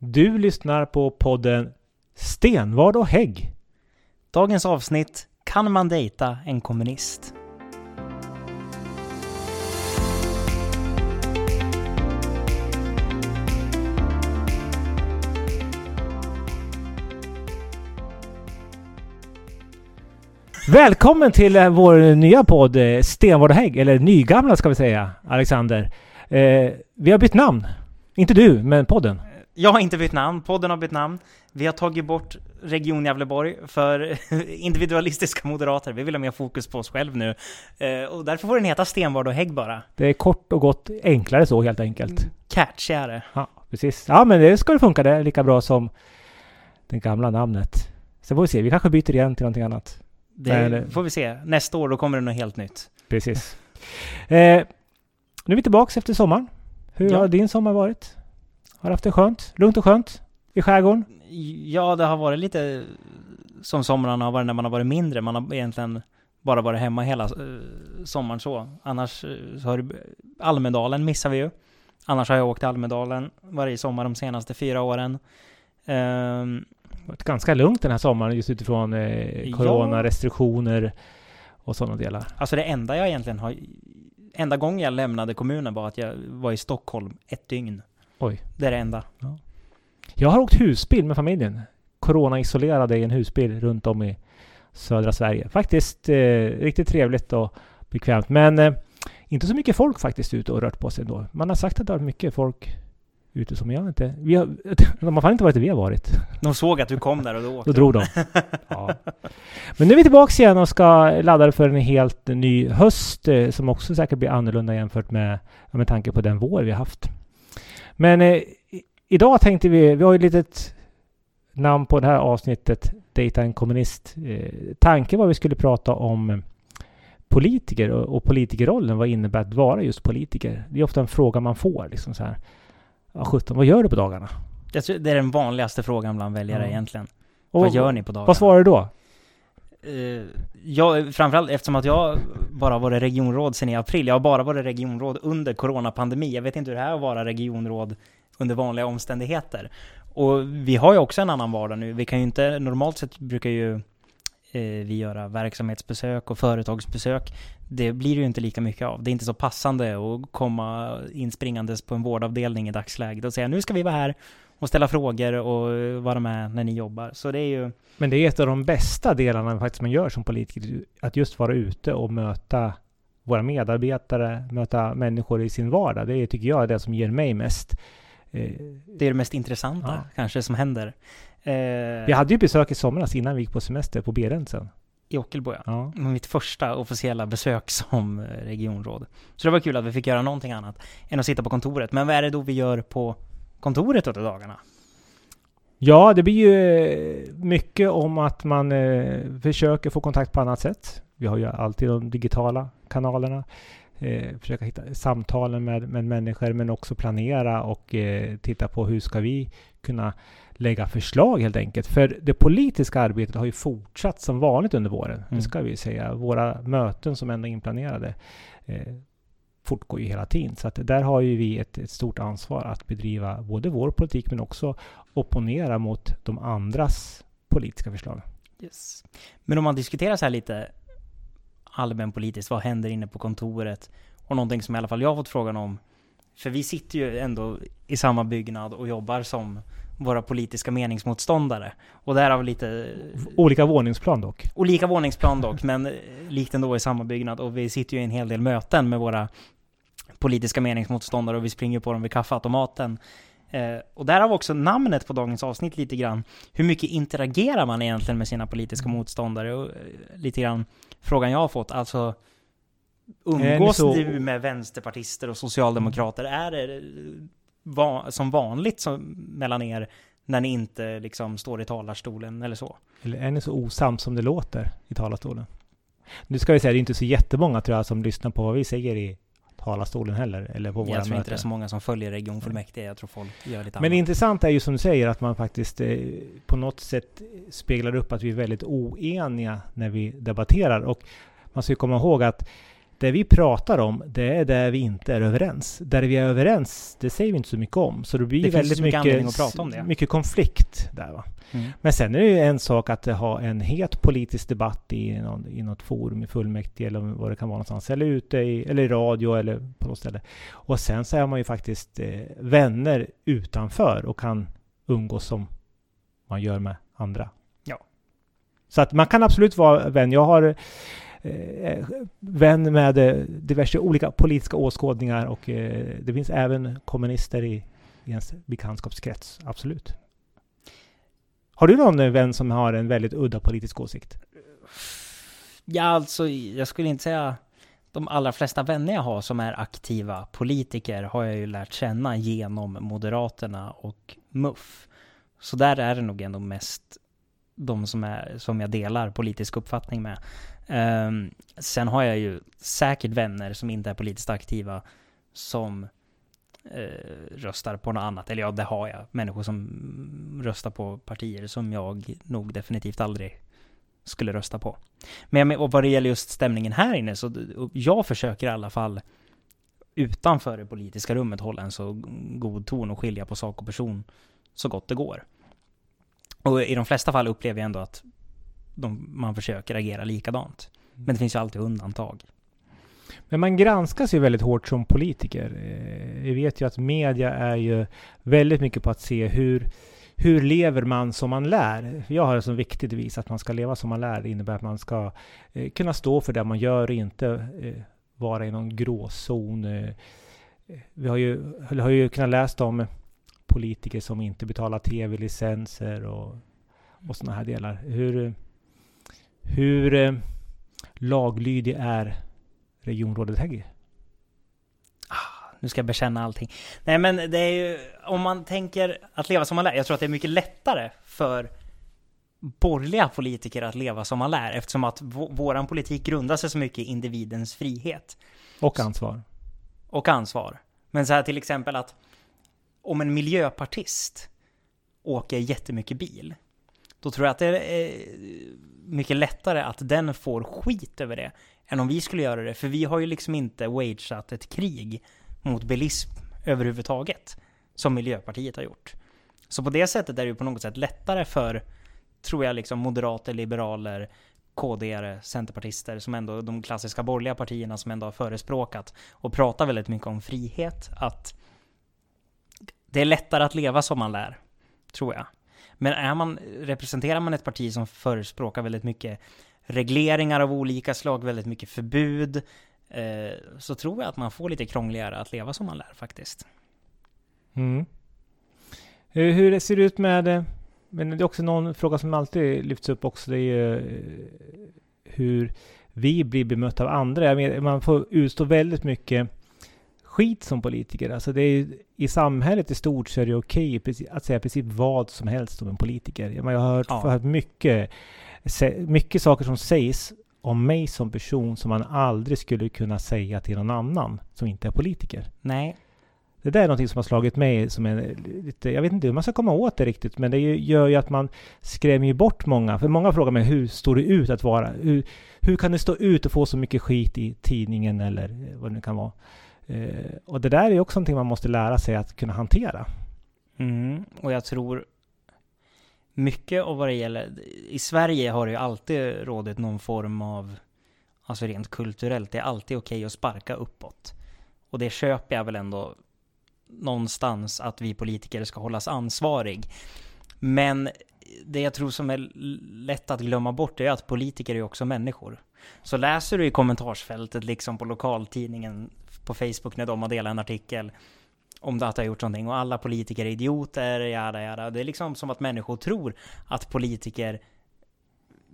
Du lyssnar på podden Stenvard och Hägg. Dagens avsnitt Kan man dejta en kommunist? Välkommen till eh, vår nya podd eh, Stenvard och Hägg, eller nygamla ska vi säga, Alexander. Eh, vi har bytt namn. Inte du, men podden. Jag har inte bytt namn, podden har bytt namn. Vi har tagit bort Region Gävleborg för individualistiska moderater. Vi vill ha mer fokus på oss själv nu. Eh, och därför får den heta Stenvard och Hägg bara. Det är kort och gott enklare så helt enkelt. Catchigare. Ja, precis. Ja, men det ska det funka. Det är lika bra som det gamla namnet. Sen får vi se. Vi kanske byter igen till någonting annat. Det Eller- får vi se. Nästa år då kommer det något helt nytt. Precis. Eh, nu är vi tillbaka efter sommaren. Hur Ja. har din sommar varit? Har du haft det skönt? Lugnt och skönt? I skärgården? Ja, det har varit lite som somrarna har varit när man har varit mindre. Man har egentligen bara varit hemma hela eh, sommaren så. Annars eh, så har det, Almedalen missar vi ju. Annars har jag åkt till Almedalen varje sommar de senaste fyra åren. Ehm, Det varit ganska lugnt den här sommaren just utifrån eh, Ja. corona, restriktioner och sådana delar. alltså det enda jag egentligen har... Enda gången jag lämnade kommunen var att jag var i Stockholm ett dygn. Oj. Det är det enda. Jag har åkt husbil med familjen. Corona-isolerade i en husbil runt om i södra Sverige. Faktiskt eh, riktigt trevligt och bekvämt. Men eh, inte så mycket folk faktiskt ute och rört på sig ändå. Man har sagt att det har varit mycket folk ute som jag inte... Vi har, de har fan inte varit där vi har varit. De såg att du kom där och då åkte Då drog de. Ja. Men nu är vi tillbaka igen och ska ladda för en helt ny höst eh, som också säkert blir annorlunda jämfört med, ja, med tanke på den vår vi har haft. Men eh, idag tänkte vi, vi har ju ett litet namn på det här avsnittet, Data en kommunist. Eh, tanken var vi skulle prata om eh, politiker och, och politikerrollen. Vad innebär att vara just politiker? Det är ofta en fråga man får. Liksom så här. Ja, 17, vad gör du på dagarna? Det är den vanligaste frågan bland väljare Ja. egentligen. Och, vad gör ni på dagarna? Vad svarar du då? Eh, jag, framförallt eftersom att jag bara har varit regionråd sedan i april. Jag har bara varit regionråd under coronapandemi. Jag vet inte hur det är att vara regionråd under vanliga omständigheter. Och vi har ju också en annan vardag nu. Vi kan ju inte, normalt sett brukar ju vi göra verksamhetsbesök och företagsbesök. Det blir ju inte lika mycket av. Det är inte så passande att komma inspringandes på en vårdavdelning i dagsläget och säga nu ska vi vara här och ställa frågor och eh, vara med när ni jobbar. Så det är ju Men det är ett av de bästa delarna faktiskt man gör som politiker. Att just vara ute och möta våra medarbetare, möta människor i sin vardag. Det är, tycker jag är det som ger mig mest. Eh, Det är det mest intressanta Ja. kanske som händer. Eh, Vi hade ju besök i somras innan vi gick på semester på Berentsen. I Ockelbo ja. Mitt första officiella besök som eh, regionråd. Så det var kul att vi fick göra någonting annat än att sitta på kontoret. Men vad är det då vi gör på kontoret under dagarna? ja, det blir ju eh, mycket om att man försöker få kontakt på annat sätt. Vi har ju alltid de digitala kanalerna. Eh, försöka hitta samtalen med, med människor men också planera och eh, titta på hur ska vi kunna lägga förslag helt enkelt. För det politiska arbetet har ju fortsatt som vanligt under våren. Mm. Det ska vi säga. Våra möten som ändå är inplanerade eh, fortgår ju hela tiden. Så att där har ju vi ett, ett stort ansvar att bedriva både vår politik men också opponera mot de andras politiska förslag. Yes. Men om man diskuterar så här lite allmänpolitiskt, vad händer inne på kontoret? Och någonting som i alla fall jag har fått frågan om. För vi sitter ju ändå i samma byggnad och jobbar som våra politiska meningsmotståndare. Och därav lite Olika våningsplan dock. olika våningsplan dock, men eh, likt ändå i samma byggnad. Och vi sitter ju i en hel del möten med våra politiska meningsmotståndare och vi springer på dem vid kaffeautomaten. Eh, och därav också namnet på dagens avsnitt lite grann. Hur mycket interagerar man egentligen med sina politiska motståndare? Och eh, lite grann frågan jag har fått, alltså Umgås så- du med vänsterpartister och socialdemokrater? Är det va- som vanligt som, mellan er när ni inte liksom står i talarstolen eller så? Eller är ni så osams som det låter i talarstolen? Nu ska vi säga, det är inte så jättemånga tror jag som lyssnar på vad vi säger i talarstolen heller. Eller på våra Jag tror inte det är möten. så många som följer regionfullmäktige. Jag tror folk gör lite Men annat. det intressanta är ju som du säger att man faktiskt eh, på något sätt speglar upp att vi är väldigt oeniga när vi debatterar. Och man ska ju komma ihåg att det vi pratar om, det är där vi inte är överens. Där vi är överens, det säger vi inte så mycket om. Så det blir Det väldigt mycket mycket, att prata om det. mycket konflikt där va. Mm. Men sen är det ju en sak att ha en het politisk debatt i, någon, i något forum i fullmäktige eller vad det kan vara någonstans. Eller ute i, eller i radio eller på något ställe. Och sen så är man ju faktiskt eh, vänner utanför och kan umgås som man gör med andra. Ja. Så att man kan absolut vara vän. Jag har eh, vän med eh, diverse olika politiska åskådningar och eh, det finns även kommunister i, i ens bekantskapskrets. Absolut. Har du någon eh, vän som har en väldigt udda politisk åsikt? Ja, alltså jag skulle inte säga de allra flesta vänner jag har som är aktiva politiker har jag ju lärt känna genom Moderaterna och MUF. Så där är det nog ändå mest de som, är, som jag delar politisk uppfattning med. Um, sen har jag ju säkert vänner som inte är politiskt aktiva som uh, röstar på något annat. Eller ja, det har jag. Människor som röstar på partier som jag nog definitivt aldrig skulle rösta på. Men och vad det gäller just stämningen här inne, så jag försöker i alla fall utanför det politiska rummet hålla en så god ton och skilja på sak och person så gott det går. Och i de flesta fall upplever jag ändå att de, man försöker agera likadant. Men det finns ju alltid undantag. Men man granskas ju väldigt hårt som politiker. Eh, Vi vet ju att media är ju väldigt mycket på att se hur, hur lever man som man lär. Jag har det som viktig devis att man ska leva som man lär. Det innebär att man ska eh, kunna stå för det man gör och inte eh, vara i någon gråzon. Vi har ju, har ju kunnat läsa om politiker som inte betalar tv-licenser och, och sådana här delar. Hur, hur eh, laglydig är regionrådet Hägg? Nu ska jag bekänna allting. Nej men det är ju, om man tänker att leva som man lär. Jag tror att det är mycket lättare för borgerliga politiker att leva som man lär eftersom att vå- våran politik grundar sig så mycket i individens frihet Och ansvar. och ansvar. Men så här till exempel att om en miljöpartist åker jättemycket bil, då tror jag att det är eh, mycket lättare att den får skit över det än om vi skulle göra det. För vi har ju liksom inte wageat ett krig mot bilism överhuvudtaget, som Miljöpartiet har gjort. Så på det sättet är det ju på något sätt lättare för, tror jag, liksom moderater, liberaler, KD, centerpartister, som ändå de klassiska borgerliga partierna som ändå har förespråkat och pratar väldigt mycket om frihet, att det är lättare att leva som man lär, tror jag. Men är man, representerar man ett parti som förespråkar väldigt mycket regleringar av olika slag, väldigt mycket förbud, eh, så tror jag att man får lite krångligare att leva som man lär faktiskt. Mm. Hur, hur det ser det ut med... Eh, men det är också någon fråga som alltid lyfts upp också. Det är ju eh, hur vi blir bemötta av andra. Jag menar, man får utstå väldigt mycket skit som politiker. Alltså det är, I samhället i stort så är det okej att säga i princip vad som helst om en politiker. Jag, har hört, Ja. hört mycket, mycket saker som sägs om mig som person som man aldrig skulle kunna säga till någon annan som inte är politiker. Nej, Det där är någonting som har slagit mig som en lite, jag vet inte hur man ska komma åt det riktigt, men det gör ju att man skrämmer bort många. För många frågar mig, hur står det ut att vara? Hur, hur kan det stå ut och få så mycket skit i tidningen eller vad det nu kan vara? Eh, och det där är ju också någonting man måste lära sig att kunna hantera. Mm, och jag tror mycket av vad det gäller, i Sverige har det ju alltid rådit någon form av, alltså rent kulturellt, det är alltid okej att sparka uppåt. Och det köper jag väl ändå någonstans att vi politiker ska hållas ansvarig. Men det jag tror som är lätt att glömma bort är att politiker är ju också människor. Så läser du i kommentarsfältet liksom på lokaltidningen på Facebook när de har delat en artikel om det att jag har gjort någonting och alla politiker är idioter, jada jada. Det är liksom som att människor tror att politiker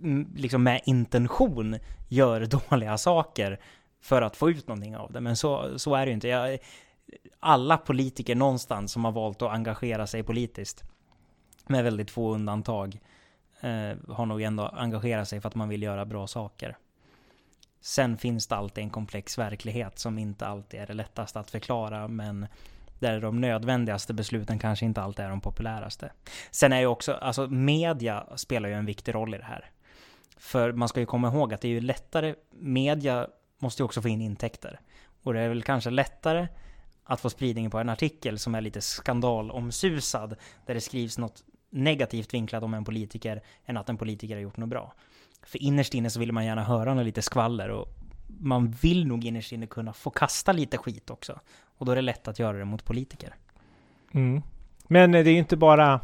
mm, liksom med intention gör dåliga saker för att få ut någonting av det. Men så, så är det ju inte. Jag, alla politiker någonstans som har valt att engagera sig politiskt, med väldigt få undantag, eh, har nog ändå engagerat sig för att man vill göra bra saker. Sen finns det alltid en komplex verklighet som inte alltid är det lättaste att förklara, men där de nödvändigaste besluten kanske inte alltid är de populäraste. Sen är ju också, alltså media spelar ju en viktig roll i det här. För man ska ju komma ihåg att det är ju lättare, media måste ju också få in intäkter. Och det är väl kanske lättare att få spridning på en artikel som är lite skandalomsusad, där det skrivs något negativt vinklat om en politiker, än att en politiker har gjort något bra. För innerst inne så vill man gärna höra något lite skvaller och man vill nog innerst inne kunna få kasta lite skit också. Och då är det lätt att göra det mot politiker. Mm. Men det är ju inte bara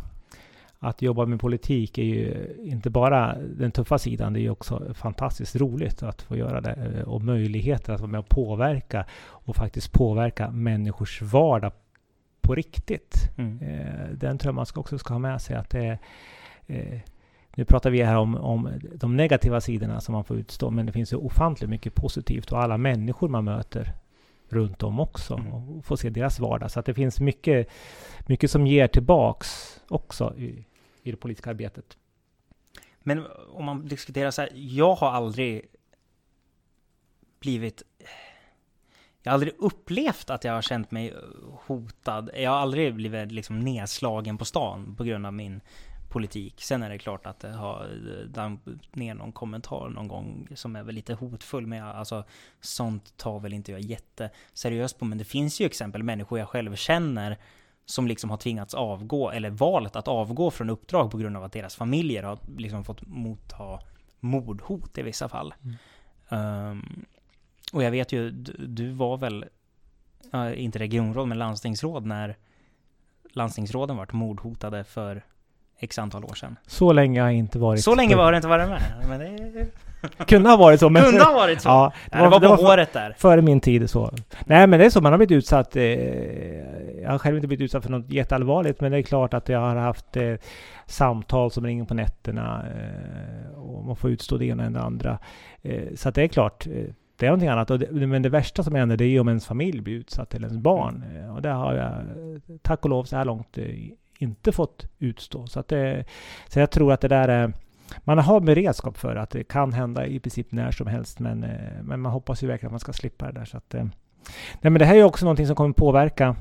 att jobba med politik är ju inte bara den tuffa sidan, det är ju också fantastiskt roligt att få göra det eh, och möjligheter att vara med och påverka och faktiskt påverka människors vardag på riktigt. Mm. Eh, den tror jag man också ska ha med sig att det är eh, nu pratar vi här om, om de negativa sidorna som man får utstå, men det finns ju ofantligt mycket positivt och alla människor man möter runt om också mm. och få se deras vardag. Så att det finns mycket, mycket som ger tillbaks också i, i det politiska arbetet. Men om man diskuterar så här, jag har aldrig blivit jag har aldrig upplevt att jag har känt mig hotad. Jag har aldrig blivit liksom nedslagen på stan på grund av min politik. Sen är det klart att det har damp ner någon kommentar någon gång som är väl lite hotfull, men jag, alltså sånt tar väl inte jag jätteseriöst på. Men det finns ju exempel människor jag själv känner som liksom har tvingats avgå eller valt att avgå från uppdrag på grund av att deras familjer har liksom fått motta mordhot i vissa fall. Mm. Um, och jag vet ju, du, du var väl, uh, inte regionråd, men landstingsråd när landstingsråden vart mordhotade för x antal år sedan. Så länge har jag inte varit Så länge har det inte varit med. Men det kunde ha varit så. Men kunde ha varit så. Ja, det, var, det var på det var håret där. Före min tid så. Nej men det är så, man har blivit utsatt. Eh, jag har själv inte blivit utsatt för något jätteallvarligt, men det är klart att jag har haft eh, samtal som ringer på nätterna eh, och man får utstå det ena och det andra. Eh, så att det är klart. Eh, det är någonting annat. Det, men det värsta som händer det är om ens familj blir utsatt eller ens barn. Mm. Eh, och det har jag tack och lov så här långt inte fått utstå. Så, att det, så jag tror att det där är man har beredskap för att det kan hända i princip när som helst, men, eh, men man hoppas ju verkligen att man ska slippa det där. Så att, eh, nej, men det här är också någonting som kommer påverka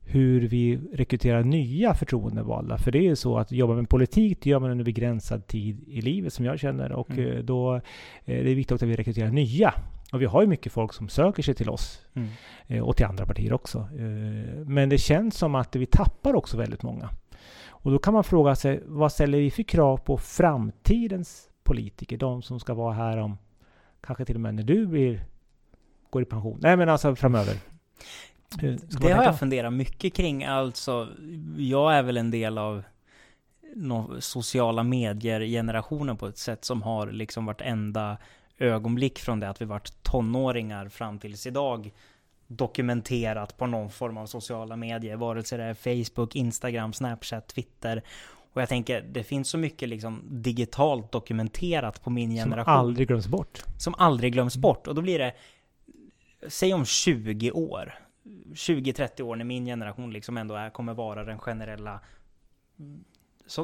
hur vi rekryterar nya förtroendevalda. För det är ju så att jobba med politik, det gör man under begränsad tid i livet som jag känner. Och mm. Eh, då är det viktigt att vi rekryterar nya. Och vi har ju mycket folk som söker sig till oss. Mm. Och till andra partier också. Men det känns som att vi tappar också väldigt många. Och då kan man fråga sig, vad ställer vi för krav på framtidens politiker? De som ska vara här om, kanske till och med när du blir, går i pension. Nej men alltså framöver. Det har jag funderat mycket kring. Alltså, jag är väl en del av sociala medier-generationen på ett sätt som har liksom varit enda ögonblick från det att vi varit tonåringar fram tills idag dokumenterat på någon form av sociala medier, vare sig det är Facebook, Instagram, Snapchat, Twitter. Och jag tänker, det finns så mycket liksom digitalt dokumenterat på min generation. Som aldrig glöms bort. Som aldrig glöms bort. Och då blir det, säg om 20 år, 20-30 år när min generation liksom ändå är, kommer vara den generella,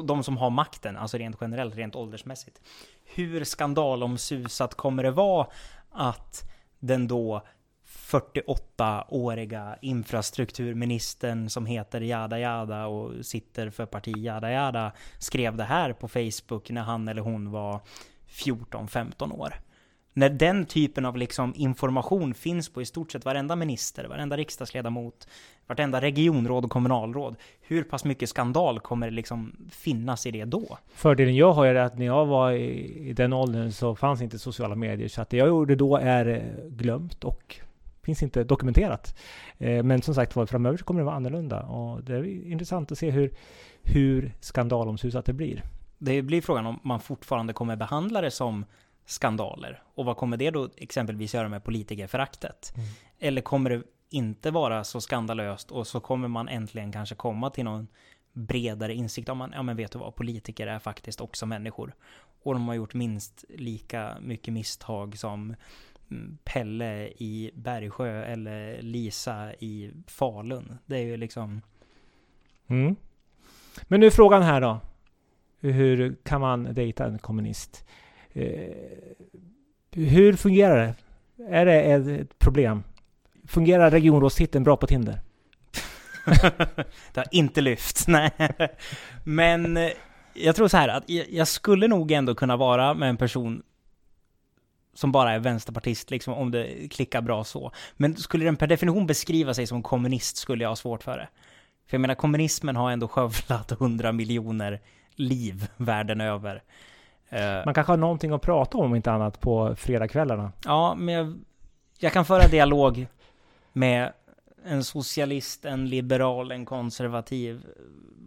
de som har makten, alltså rent generellt, rent åldersmässigt. Hur skandalomsusat kommer det vara att den då 48-åriga infrastrukturministern som heter Jada Jada och sitter för parti Jada Jada skrev det här på Facebook när han eller hon var 14-15 år. När den typen av liksom information finns på i stort sett varenda minister, varenda riksdagsledamot, vartenda regionråd och kommunalråd. Hur pass mycket skandal kommer det liksom finnas i det då? Fördelen jag har är att när jag var i, den åldern så fanns inte sociala medier. Så att det jag gjorde då är eh, glömt och finns inte dokumenterat. Eh, men som sagt var, framöver så kommer det vara annorlunda. Och det är intressant att se hur, hur skandalomsusat det blir. Det blir frågan om man fortfarande kommer behandla det som skandaler. Och vad kommer det då exempelvis göra med politikerföraktet? Mm. Eller kommer det inte vara så skandalöst och så kommer man äntligen kanske komma till någon bredare insikt om man, ja men vet du vad, politiker är faktiskt också människor. Och de har gjort minst lika mycket misstag som Pelle i Bergsjö eller Lisa i Falun. Det är ju liksom... Mm. Men nu är frågan här då. Hur kan man dejta en kommunist? Eh, hur fungerar det? Är det ett problem? Fungerar regionrådstiteln bra på Tinder? det har inte lyft, nej. Men eh, jag tror så här att jag skulle nog ändå kunna vara med en person som bara är vänsterpartist, liksom om det klickar bra så. Men skulle den per definition beskriva sig som kommunist skulle jag ha svårt för det. För jag menar, kommunismen har ändå skövlat hundra miljoner liv världen över. Eh, Man kanske har någonting att prata om, om inte annat, på fredagskvällarna. Ja, men jag, jag kan föra dialog med en socialist, en liberal, en konservativ.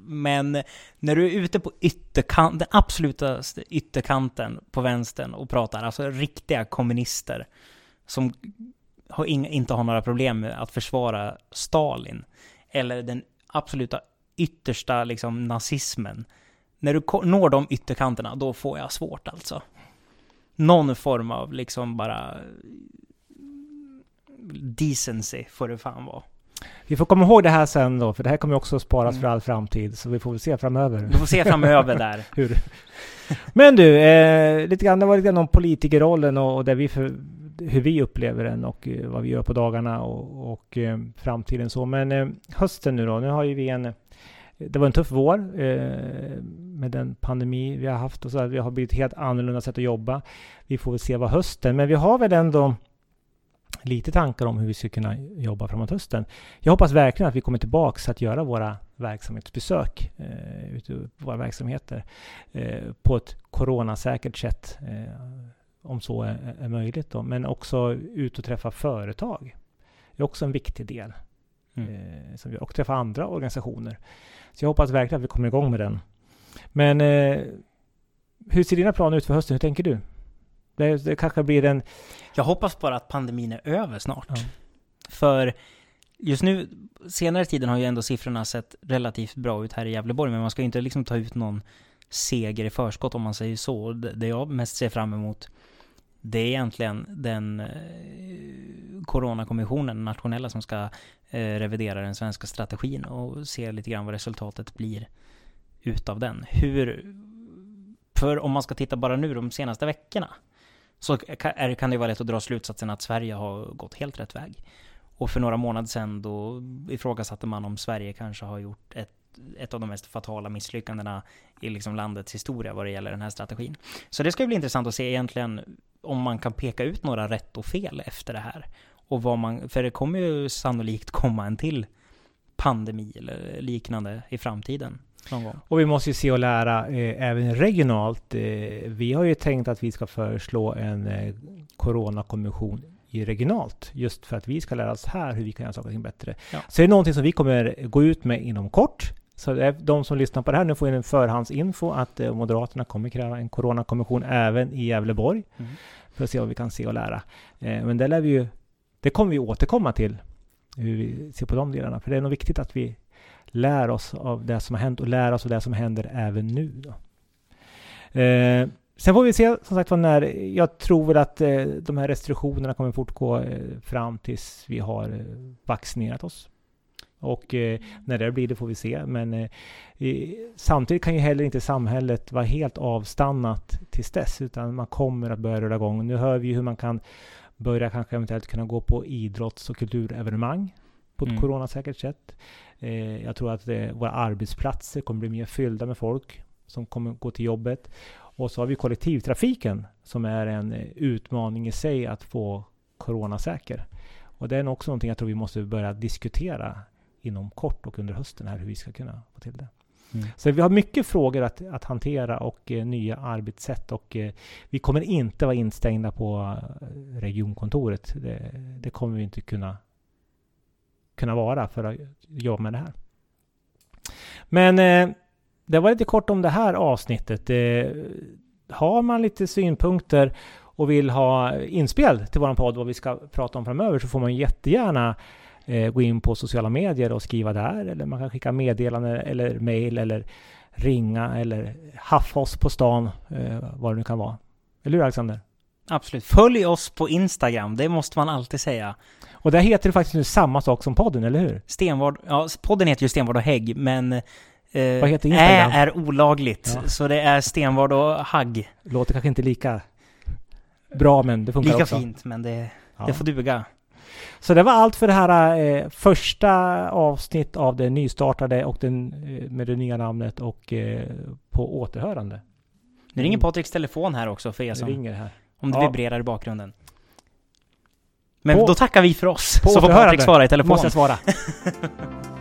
Men när du är ute på ytterkant, den absoluta ytterkanten på vänstern och pratar, alltså riktiga kommunister som har in, inte har några problem med att försvara Stalin, eller den absoluta yttersta liksom nazismen. När du når de ytterkanterna, då får jag svårt alltså. Någon form av liksom bara decency får det fan vara. Vi får komma ihåg det här sen då, för det här kommer också sparas mm. för all framtid. Så vi får väl se framöver. Vi får se framöver där. Hur? Men du, eh, lite grann, det var lite grann om politikerrollen och, och där vi för, hur vi upplever den och eh, vad vi gör på dagarna och, och eh, framtiden så. Men eh, hösten nu då, nu har ju vi en det var en tuff vår eh, med den pandemi vi har haft och så. Vi har blivit helt annorlunda sätt att jobba. Vi får väl se vad hösten, men vi har väl ändå lite tankar om hur vi ska kunna jobba framåt hösten. Jag hoppas verkligen att vi kommer tillbaks att göra våra verksamhetsbesök eh, ute i våra verksamheter eh, på ett coronasäkert sätt, eh, om så är, är möjligt. Då. Men också ut och träffa företag. Det är också en viktig del. Mm. Eh, som vi, och träffa andra organisationer. Så jag hoppas verkligen att vi kommer igång med den. Men eh, hur ser dina planer ut för hösten? Hur tänker du? Det, det kanske blir en... Jag hoppas bara att pandemin är över snart. Ja. För just nu, senare tiden har ju ändå siffrorna sett relativt bra ut här i Gävleborg, men man ska ju inte liksom ta ut någon seger i förskott om man säger så. Det jag mest ser fram emot, det är egentligen den eh, Coronakommissionen, Coronakommissionen, nationella, som ska eh, revidera den svenska strategin och se lite grann vad resultatet blir utav den. Hur, för om man ska titta bara nu de senaste veckorna, så kan det vara lätt att dra slutsatsen att Sverige har gått helt rätt väg. Och för några månader sedan då ifrågasatte man om Sverige kanske har gjort ett, ett av de mest fatala misslyckandena i liksom landets historia vad det gäller den här strategin. Så det ska bli intressant att se egentligen om man kan peka ut några rätt och fel efter det här. Och vad man, för det kommer ju sannolikt komma en till pandemi eller liknande i framtiden. Och vi måste ju se och lära eh, även regionalt. Eh, vi har ju tänkt att vi ska föreslå en eh, coronakommission i regionalt. Just för att vi ska lära oss här hur vi kan göra saker och ting bättre. Ja. Så det är någonting som vi kommer gå ut med inom kort. Så de som lyssnar på det här nu får en förhandsinfo att eh, Moderaterna kommer kräva en coronakommission även i Gävleborg. Mm. För att se vad vi kan se och lära. Eh, men det lär vi ju, det kommer vi återkomma till. Hur vi ser på de delarna. För det är nog viktigt att vi lär oss av det som har hänt och lär oss av det som händer även nu. Då. Eh, sen får vi se som sagt var när, jag tror väl att de här restriktionerna kommer fortgå fram tills vi har vaccinerat oss. Och eh, när det blir det får vi se. Men eh, samtidigt kan ju heller inte samhället vara helt avstannat tills dess, utan man kommer att börja röra igång. Nu hör vi hur man kan börja kanske eventuellt kunna gå på idrotts och kulturevenemang på ett mm. coronasäkert sätt. Eh, jag tror att eh, våra arbetsplatser kommer bli mer fyllda med folk som kommer gå till jobbet. Och så har vi kollektivtrafiken som är en eh, utmaning i sig att få coronasäker. Och det är också någonting jag tror vi måste börja diskutera inom kort och under hösten här hur vi ska kunna få till det. Mm. Så vi har mycket frågor att, att hantera och eh, nya arbetssätt och eh, vi kommer inte vara instängda på regionkontoret. Det, det, kommer vi inte kunna kunna vara för att jobba med det här. Men eh, det var lite kort om det här avsnittet. Eh, har man lite synpunkter och vill ha inspel till vår podd vad vi ska prata om framöver så får man jättegärna eh, gå in på sociala medier och skriva där eller man kan skicka meddelande eller mail eller ringa eller haffa oss på stan eh, vad det nu kan vara. Eller hur Alexander? Absolut. Följ oss på Instagram, det måste man alltid säga. Och där heter det faktiskt nu samma sak som podden, eller hur? Stenvard, ja, podden heter ju Stenvard och Hägg, men eh, Vad heter Instagram? Ä är olagligt, ja. så det är Stenvard och Hagg. Låter kanske inte lika bra, men det funkar lika också. Lika fint, men det, ja. det får duga. Så det var allt för det här eh, första avsnitt av det nystartade och den, eh, med det nya namnet och eh, på återhörande. Nu ringer Patriks telefon här också för er som... ringer här. Om det Ja. vibrerar i bakgrunden. Men På- då tackar vi för oss, på så får. Patrik svara i telefon. Måste jag svara.